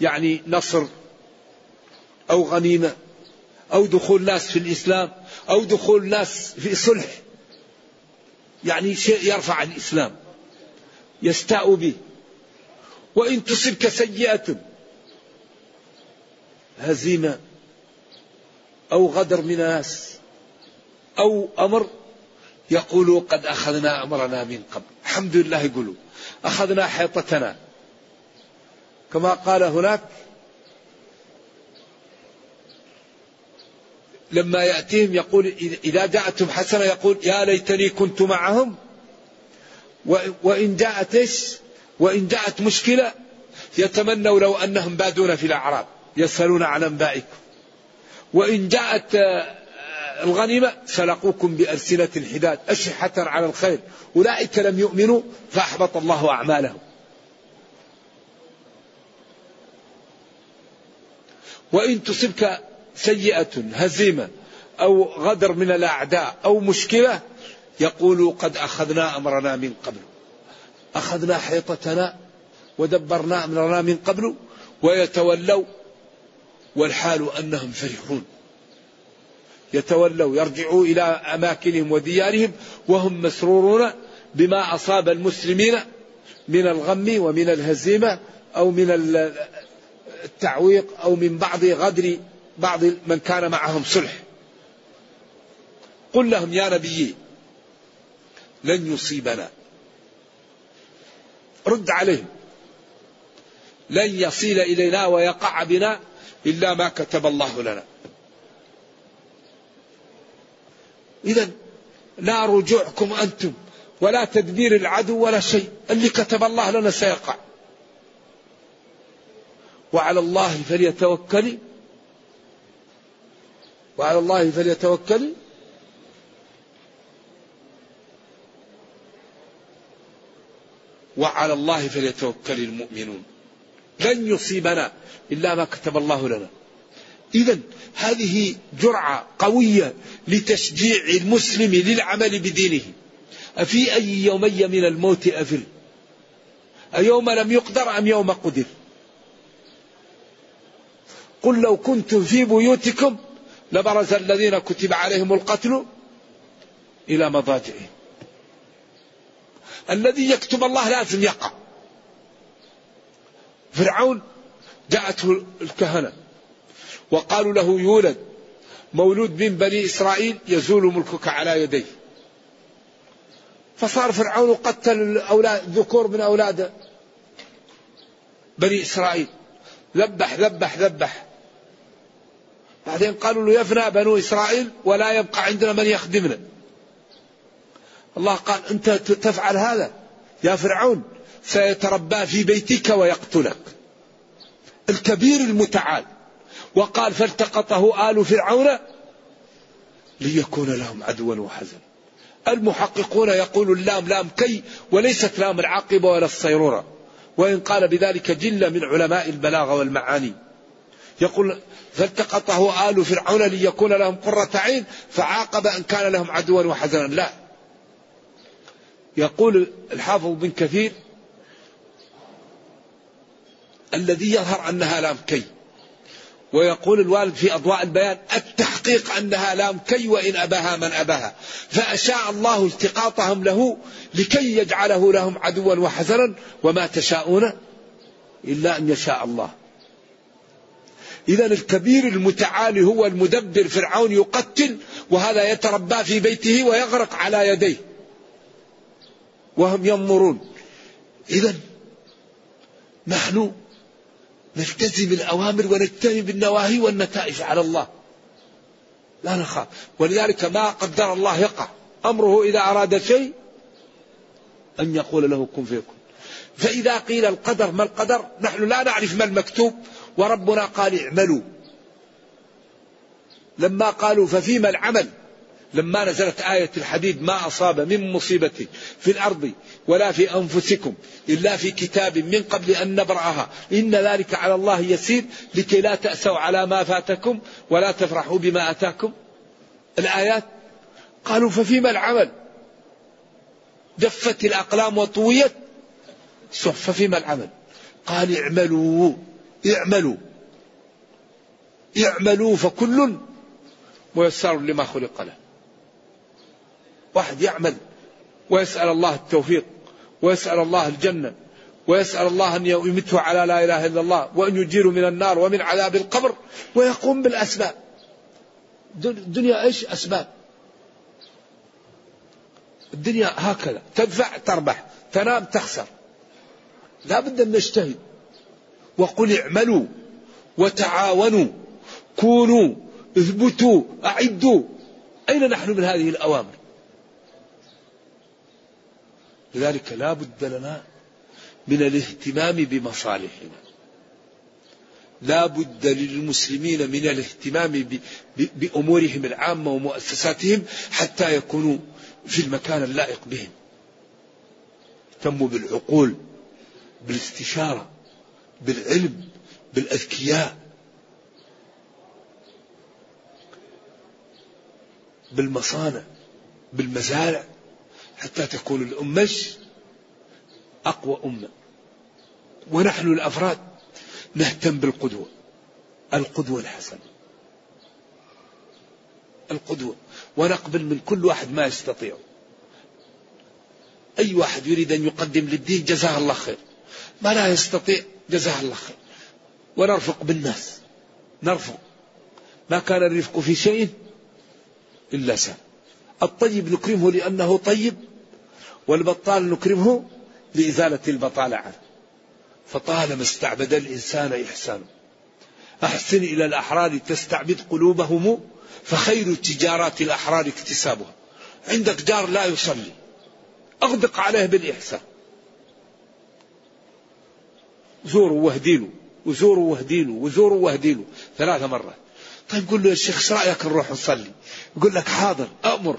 يعني نصر أو غنيمة أو دخول ناس في الإسلام أو دخول ناس في صلح. يعني شيء يرفع الإسلام. يستاء به. وإن تصبك سيئة هزيمة أو غدر من ناس أو أمر يقولوا قد أخذنا أمرنا من قبل. الحمد لله يقولوا أخذنا حيطتنا. كما قال هناك لما يأتيهم يقول إذا جاءتهم حسنة يقول يا ليتني كنت معهم. وإن جاءت إيش؟ وإن جاءت مشكلة يتمنوا لو أنهم بادون في الأعراب يسألون عن أنبائكم. وإن جاءت الغنيمة سلقوكم بألسنة الحداد أشحة على الخير أولئك لم يؤمنوا فأحبط الله أعمالهم. وإن تصبك سيئة هزيمة أو غدر من الأعداء أو مشكلة يقول قد أخذنا أمرنا من قبل. أخذنا حيطتنا ودبرنا أمرنا من قبل ويتولوا والحال أنهم فرحون. يتولوا يرجعوا إلى أماكنهم وديارهم وهم مسرورون بما أصاب المسلمين من الغم ومن الهزيمة أو من التعويق أو من بعض غدر بعض من كان معهم صلح. قل لهم يا نبي لن يصيبنا. رد عليهم. لن يصل إلينا ويقع بنا إلا ما كتب الله لنا. إذا لا رجوعكم أنتم ولا تدبير العدو ولا شيء اللي كتب الله لنا سيقع. وعلى الله فليتوكل وعلى الله فليتوكل. وعلى الله فليتوكل المؤمنون. لن يصيبنا إلا ما كتب الله لنا. إذا هذه جرعة قوية لتشجيع المسلم للعمل بدينه. أفي أي يومي من الموت أفر أيوم لم يقدر أم يوم قدر؟ قل لو كنتم في بيوتكم لبرز الذين كتب عليهم القتل إلى مضاجعهم. الذي يكتب الله لازم يقع. فرعون جاءته الكهنة. وقالوا له يولد. مولود من بني إسرائيل يزول ملكك على يديه. فصار فرعون قتل أولاد ذكور من أولاد بني إسرائيل. ذبح ذبح ذبح. بعدين قالوا له يفنى بنو إسرائيل ولا يبقى عندنا من يخدمنا. الله قال أنت تفعل هذا. يا فرعون سيتربى في بيتك ويقتلك. الكبير المتعال. وقال فالتقطه آل فرعون ليكون لهم عدوا وحزنا المحققون يقول اللام لام كي وليست لام العاقبة ولا الصيرورة. وإن قال بذلك جل من علماء البلاغة والمعاني. يقول فالتقطه آل فرعون ليكون لهم قرة عين فعاقب أن كان لهم عدوا وحزنا. لا. يقول الحافظ بن كثير الذي يظهر أنها لام كي. ويقول الوالد في أضواء البيان التحقيق أنها لام كي وإن أباها من أباها. فأشاء الله التقاطهم له لكي يجعله لهم عدوا وحزنا وما تشاءون إلا أن يشاء الله. إذا الكبير المتعالي هو المدبر فرعون يقتل وهذا يتربى في بيته ويغرق على يديه. وهم ينظرون. إذا نحن نلتزم الأوامر ونجتنب النواهي والنتائج على الله. لا نخاف. ولذلك ما قدر الله يقع. أمره إذا أراد شيء أن يقول له كن فيكون. فإذا قيل القدر ما القدر نحن لا نعرف ما المكتوب وربنا قال اعملوا. لما قالوا ففيما العمل؟ لما نزلت آية الحديد ما أصاب من مصيبة في الأرض ولا في أنفسكم إلا في كتاب من قبل أن نبرأها. إن ذلك على الله يسير لكي لا تأسوا على ما فاتكم ولا تفرحوا بما أتاكم. الآيات قالوا ففيما العمل؟ جفت الأقلام وطويت. ففيما العمل؟ قال اعملوا اعملوا اعملوا فكل ميسر لما خلق له. واحد يعمل ويسأل الله التوفيق ويسأل الله الجنة ويسأل الله أن يمته على لا إله إلا الله وأن يجيره من النار ومن عذاب القبر ويقوم بالأسباب. الدنيا إيش؟ أسباب. الدنيا هكذا. تدفع تربح. تنام تخسر. لا بد أن نجتهد. وقل اعملوا وتعاونوا كونوا اثبتوا أعدوا. أين نحن من هذه الأوامر؟ لذلك لا بد لنا من الاهتمام بمصالحنا. لا بد للمسلمين من الاهتمام بأمورهم العامة ومؤسساتهم حتى يكونوا في المكان اللائق بهم. اهتموا بالعقول بالاستشارة بالعلم بالأذكياء بالمصانع بالمزارع. حتى تكون الأمة أقوى أمة. ونحن الأفراد نهتم بالقدوة. القدوة الحسنة. القدوة. ونقبل من كل واحد ما يستطيع. أي واحد يريد أن يقدم للدين جزاه الله خير. ما لا يستطيع جزاه الله خير. ونرفق بالناس. نرفق. ما كان الرفق في شيء إلا سام الطيب نكرمه لأنه طيب والبطال نكرمه لإزالة البطالة عنه. فطالما استعبد الإنسان إحسانه أحسن إلى الأحرار تستعبد قلوبهم فخير تجارات الأحرار اكتسابها. عندك جار لا يصلي أغدق عليه بالإحسان. زوروا واهديله وزوروا واهديله وزوروا واهديله ثلاث مرات. طيب قول له يا شيخ إيش رأيك نروح نصلي؟ يقول لك حاضر أمر.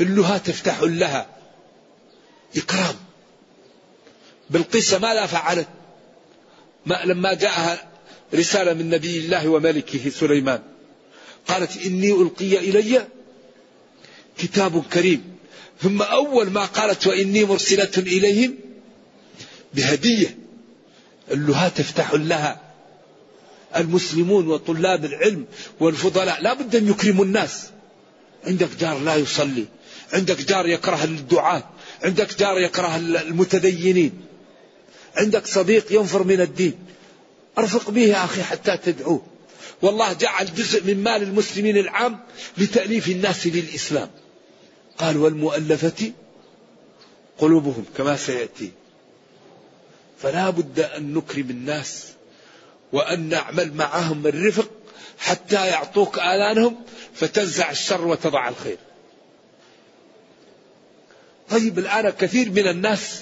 اللها تفتح لها. إكرام. بالقصة ماذا فعلت. ما لما جاءها رسالة من نبي الله وملكه سليمان. قالت إني ألقي إلي كتاب كريم. ثم أول ما قالت وإني مرسلة إليهم بهدية. اللها تفتح لها. المسلمون وطلاب العلم والفضلاء. لا بد أن يكرموا الناس. عندك جار لا يصلي. عندك جار يكره الدعاة عندك جار يكره المتدينين عندك صديق ينفر من الدين. ارفق به يا أخي حتى تدعوه. والله جعل جزء من مال المسلمين العام لتأليف الناس للإسلام. قال والمؤلفة قلوبهم كما سيأتي. فلا بد أن نكرم الناس وأن نعمل معهم الرفق حتى يعطوك آلانهم فتنزع الشر وتضع الخير. طيب الآن كثير من الناس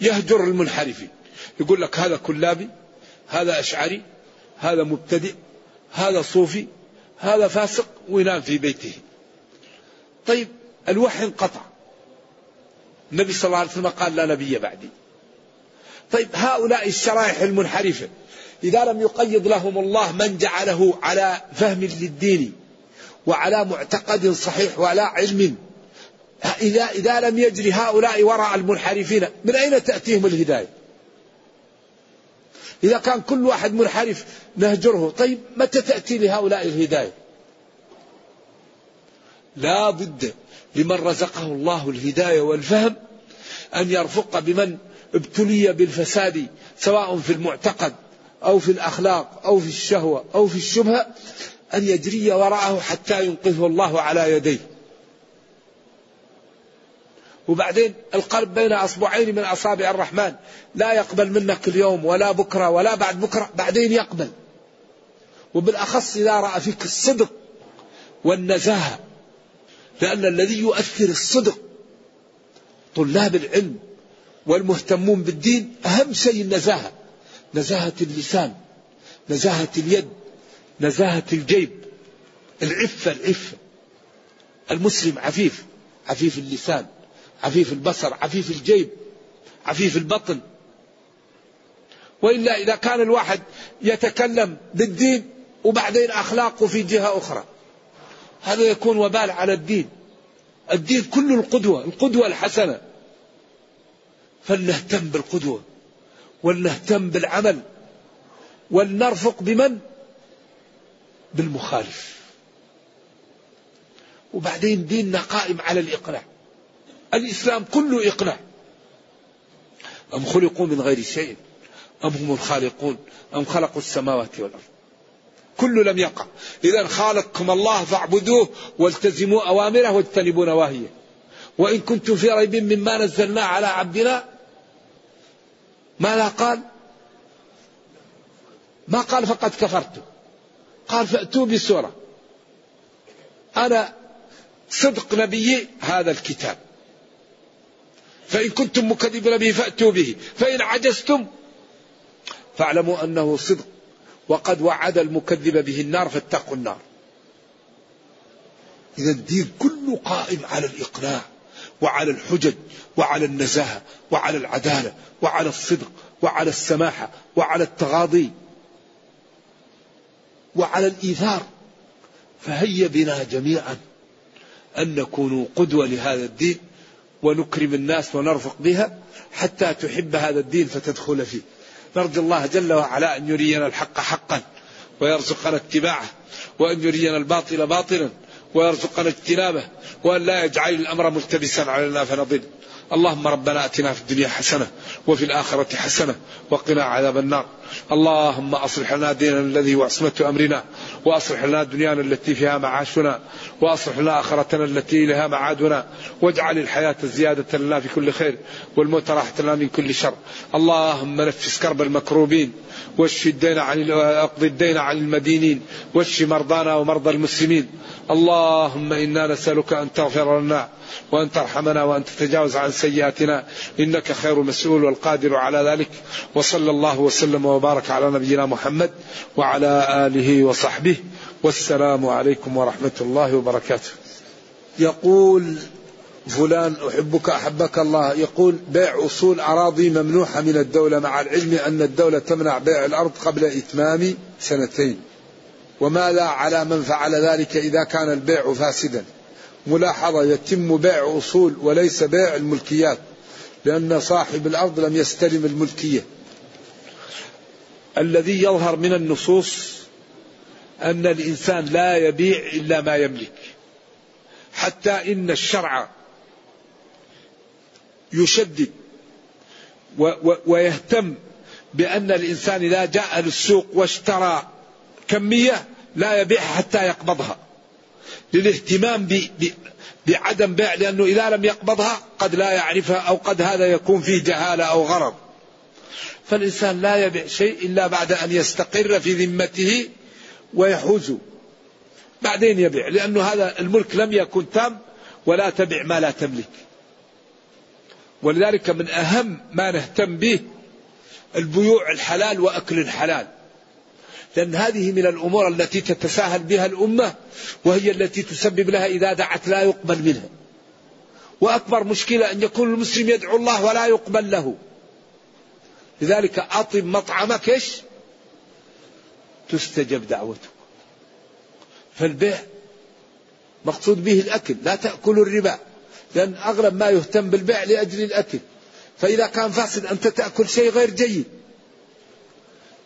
يهجر المنحرفين. يقول لك هذا كلابي هذا أشعري هذا مبتدئ هذا صوفي هذا فاسق وينام في بيته. طيب الوحي انقطع. النبي صلى الله عليه وسلم قال لا نبي بعدي. طيب هؤلاء الشرائح المنحرفة إذا لم يقيد لهم الله من جعله على فهم للدين وعلى معتقد صحيح وعلى علم إذا إذا لم يجري هؤلاء وراء المنحرفين من أين تأتيهم الهداية؟ إذا كان كل واحد منحرف نهجره طيب متى تأتي لهؤلاء الهداية؟ لا بد لمن رزقه الله الهداية والفهم أن يرفق بمن ابتلي بالفساد سواء في المعتقد أو في الأخلاق أو في الشهوة أو في الشبهة أن يجري وراءه حتى ينقذه الله على يديه وبعدين القلب بين أصبعين من أصابع الرحمن. لا يقبل منك اليوم ولا بكرة ولا بعد بكرة بعدين يقبل. وبالأخص إذا رأى فيك الصدق والنزاهة لأن الذي يؤثر الصدق طلاب العلم والمهتمون بالدين أهم شيء النزاهة. نزاهة اللسان نزاهة اليد نزاهة الجيب. العفة العفة. المسلم عفيف عفيف اللسان. عفيف البصر عفيف الجيب عفيف البطن. وإلا إذا كان الواحد يتكلم بالدين وبعدين أخلاقه في جهة أخرى. هذا يكون وبال على الدين. الدين كله القدوة القدوة الحسنة. فلنهتم بالقدوة ولنهتم بالعمل ولنرفق بمن؟ بالمخالف. وبعدين ديننا قائم على الإقناع الإسلام كله إقناع أم خلقوا من غير شيء؟ أم هم الخالقون؟ أم خلقوا السماوات والأرض؟ كل لم يقع. إذا خالقكم الله فاعبدوه والتزموا أوامره واجتنبوا نواهيه. وإن كنتم في ريب مما نزلنا على عبدنا ماذا قال؟ ما قال فقد كفرت. قال فأتوا بسورة. أنا صدق نبيي هذا الكتاب. فإن كنتم مكذبين به فأتوا به فإن عجزتم فاعلموا أنه صدق وقد وعد المكذب به النار فاتقوا النار. إذا الدين كله قائم على الإقناع وعلى الحجج وعلى النزاهة وعلى العدالة وعلى الصدق وعلى السماحة وعلى التغاضي وعلى الإيثار. فهيا بنا جميعا أن نكون قدوة لهذا الدين ونكرم الناس ونرفق بها حتى تحب هذا الدين فتدخل فيه. نرجو الله جل وعلا أن يرينا الحق حقا ويرزقنا اتباعه وأن يرينا الباطل باطلا ويرزقنا اجتنابه وأن لا يجعل الأمر ملتبسا علينا فنضل. اللهم ربنا آتنا في الدنيا حسنة وفي الآخرة حسنة وقنا عذاب النار. اللهم أصلح لنا ديننا الذي هو عصمة أمرنا وأصلح لنا دنيانا التي فيها معاشنا وأصلح لنا آخرتنا التي لها معادنا واجعل الحياة زيادة لنا في كل خير والموت راحة لنا من كل شر. اللهم نفس كرب المكروبين واشف الدين عن اقض الدين عن المدينين واشف مرضانا ومرضى المسلمين. اللهم إنا نسألك أن تغفر لنا وأن ترحمنا وأن تتجاوز عن سيئاتنا. إنك خير مسؤول والقادر على ذلك. وصلى الله وسلم وبارك على نبينا محمد وعلى آله وصحبه. والسلام عليكم ورحمة الله وبركاته. يقول فلان أحبك أحبك الله. يقول بيع أصول أراضي ممنوحة من الدولة مع العلم أن الدولة تمنع بيع الأرض قبل إتمام سنتين. وماذا على من فعل ذلك إذا كان البيع فاسدا؟ ملاحظة يتم بيع أصول وليس بيع الملكيات لأن صاحب الأرض لم يستلم الملكية. الذي يظهر من النصوص أن الإنسان لا يبيع إلا ما يملك. حتى إن الشرع يشدد ويهتم بأن الإنسان إذا جاء للسوق واشترى كمية لا يبيع حتى يقبضها. للاهتمام بعدم بيع لأنه إذا لم يقبضها قد لا يعرفها أو قد هذا يكون فيه جهالة أو غرض. فالإنسان لا يبيع شيء إلا بعد أن يستقر في ذمته ويحوز. بعدين يبيع لأنه هذا الملك لم يكن تام ولا تبع ما لا تملك. ولذلك من أهم ما نهتم به البيوع الحلال وأكل الحلال. لأن هذه من الأمور التي تتساهل بها الأمة وهي التي تسبب لها إذا دعت لا يقبل منها. وأكبر مشكلة أن يكون المسلم يدعو الله ولا يقبل له. لذلك أطب مطعمك إيش؟ تستجب دعوتك. فالبيع مقصود به الأكل لا تأكلوا الربا لأن أغلب ما يهتم بالبيع لأجل الأكل. فإذا كان فاسد أنت تأكل شيء غير جيد.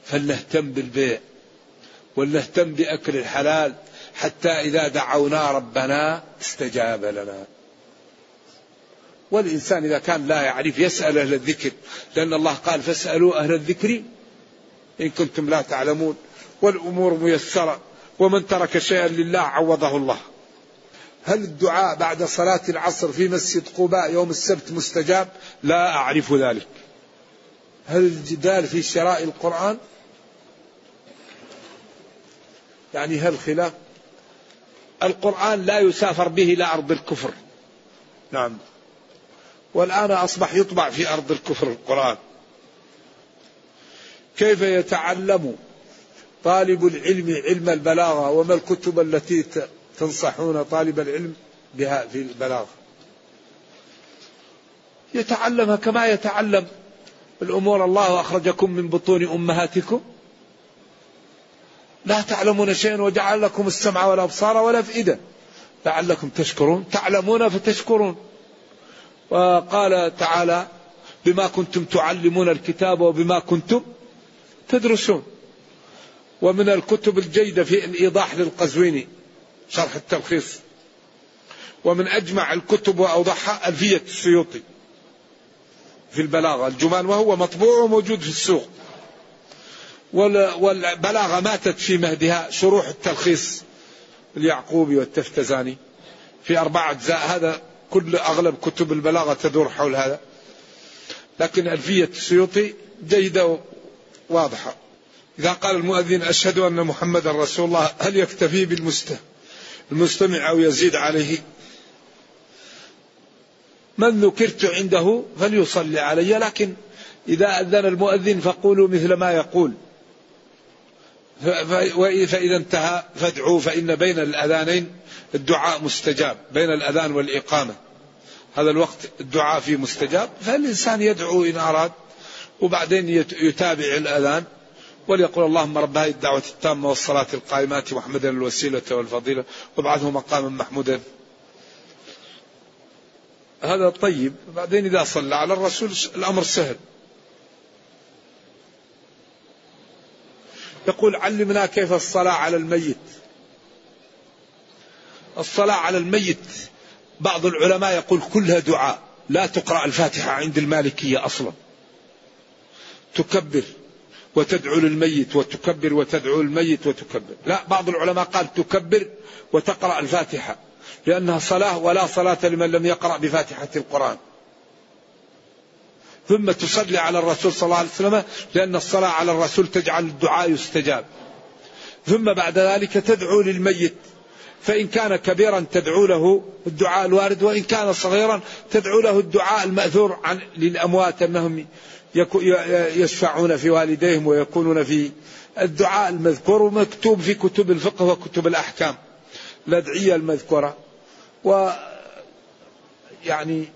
فلنهتم بالبيع. ولنهتم بأكل الحلال حتى إذا دعونا ربنا استجاب لنا. والإنسان إذا كان لا يعرف يسأل أهل الذكر لأن الله قال فاسألوا أهل الذكر إن كنتم لا تعلمون. والأمور ميسرة ومن ترك شيئا لله عوضه الله. هل الدعاء بعد صلاة العصر في مسجد قباء يوم السبت مستجاب؟ لا أعرف ذلك. هل الجدال في شراء القرآن؟ يعني هل خلاف؟ القرآن لا يسافر به إلى أرض الكفر. نعم. والآن أصبح يطبع في أرض الكفر القرآن. كيف يتعلم طالب العلم علم البلاغة وما الكتب التي تنصحون طالب العلم بها في البلاغة؟ يتعلمها كما يتعلم. الأمور الله أخرجكم من بطون أمهاتكم. لا تعلمون شيئا وجعل لكم السمع والأبصار والأفئدة. لعلكم تشكرون. تعلمون فتشكرون. وقال تعالى بما كنتم تعلمون الكتاب وبما كنتم تدرسون. ومن الكتب الجيدة في الإيضاح للقزويني شرح التلخيص. ومن أجمع الكتب وأوضحها ألفية السيوطي في البلاغة. الجمال وهو مطبوع وموجود في السوق. والبلاغة ماتت في مهدها شروح التلخيص اليعقوبي والتفتزاني في أربع أجزاء. هذا كل أغلب كتب البلاغة تدور حول هذا. لكن ألفية السيوطي جيدة واضحة إذا قال المؤذن أشهد أن محمد رسول الله هل يكتفي بالمستمع؟ أو يزيد عليه. من ذكرت عنده فليصلي علي لكن إذا أذن المؤذن فقولوا مثل ما يقول. فإذا انتهى فادعوا فإن بين الأذانين الدعاء مستجاب بين الأذان والإقامة. هذا الوقت الدعاء فيه مستجاب. فالإنسان يدعو إن أراد وبعدين يتابع الأذان وليقول اللهم رب هذه الدعوة التامة والصلاة القائمات محمدا الوسيلة والفضيلة وابعثه مقاما محمودا. هذا طيب. بعدين إذا صلى على الرسول الأمر سهل. يقول علمنا كيف الصلاة على الميت. الصلاة على الميت بعض العلماء يقول كلها دعاء لا تقرأ الفاتحة عند المالكية أصلا. تكبر وتدعو للميت وتكبر وتدعو للميت وتكبر. لا بعض العلماء قال تكبر وتقرأ الفاتحة لأنها صلاة ولا صلاة لمن لم يقرأ بفاتحة القرآن. ثم تصلي على الرسول صلى الله عليه وسلم لأن الصلاة على الرسول تجعل الدعاء يستجاب. ثم بعد ذلك تدعو للميت. فإن كان كبيرا تدعو له الدعاء الوارد وإن كان صغيرا تدعو له الدعاء المأثور عن للأموات أنهم يشفعون في والديهم ويكونون في الدعاء المذكور ومكتوب في كتب الفقه وكتب الأحكام. الأدعية المذكورة. و يعني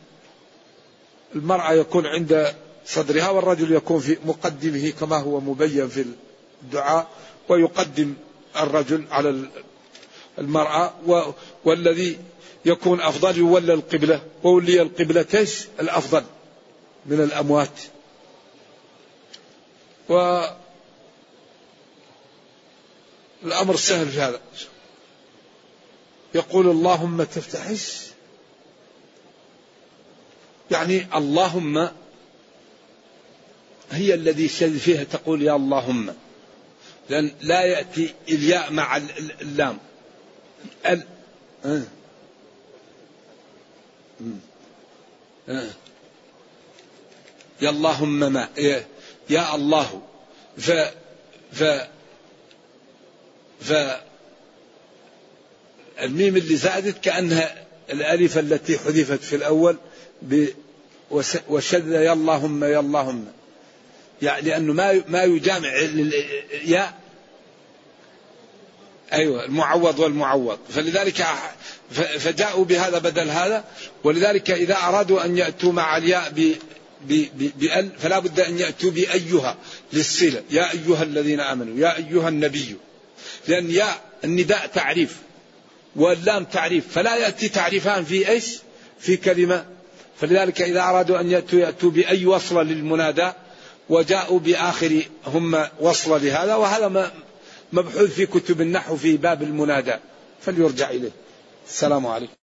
المرأة يكون عند صدرها والرجل يكون في مقدمه كما هو مبين في الدعاء ويقدم الرجل على المرأة والذي يكون أفضل يولى القبلة وولي القبلة إيش الأفضل من الأموات. و الأمر سهل في هذا. يقول اللهم تفتحش يعني اللهم هي الذي فيها تقول يا اللهم. لأن لا يأتي الياء مع اللام. ال آه. آه. يا اللهم ما. يا الله. ف ف ف الميم اللي زادت كأنها الألف التي حذفت في الأول وشذ يا اللهم يا اللهم يعني لأنه ما ما يجامع يا. أيوة المعوض والمعوض. فلذلك فجاءوا بهذا بدل هذا. ولذلك إذا أرادوا أن يأتوا مع الياء بأل فلا بد أن يأتوا بأيها للصلة. يا أيها الذين آمنوا يا أيها النبي. لأن يا النداء تعريف. واللام تعريف. فلا يأتي تعريفان في إيش؟ في كلمة فلذلك إذا أرادوا أن يأتوا يأتوا بأي وصلة للمنادى وجاءوا بآخر هم وصلة لهذا وهذا مبحوث في كتب النحو في باب المنادى. فليرجع إليه. السلام عليكم.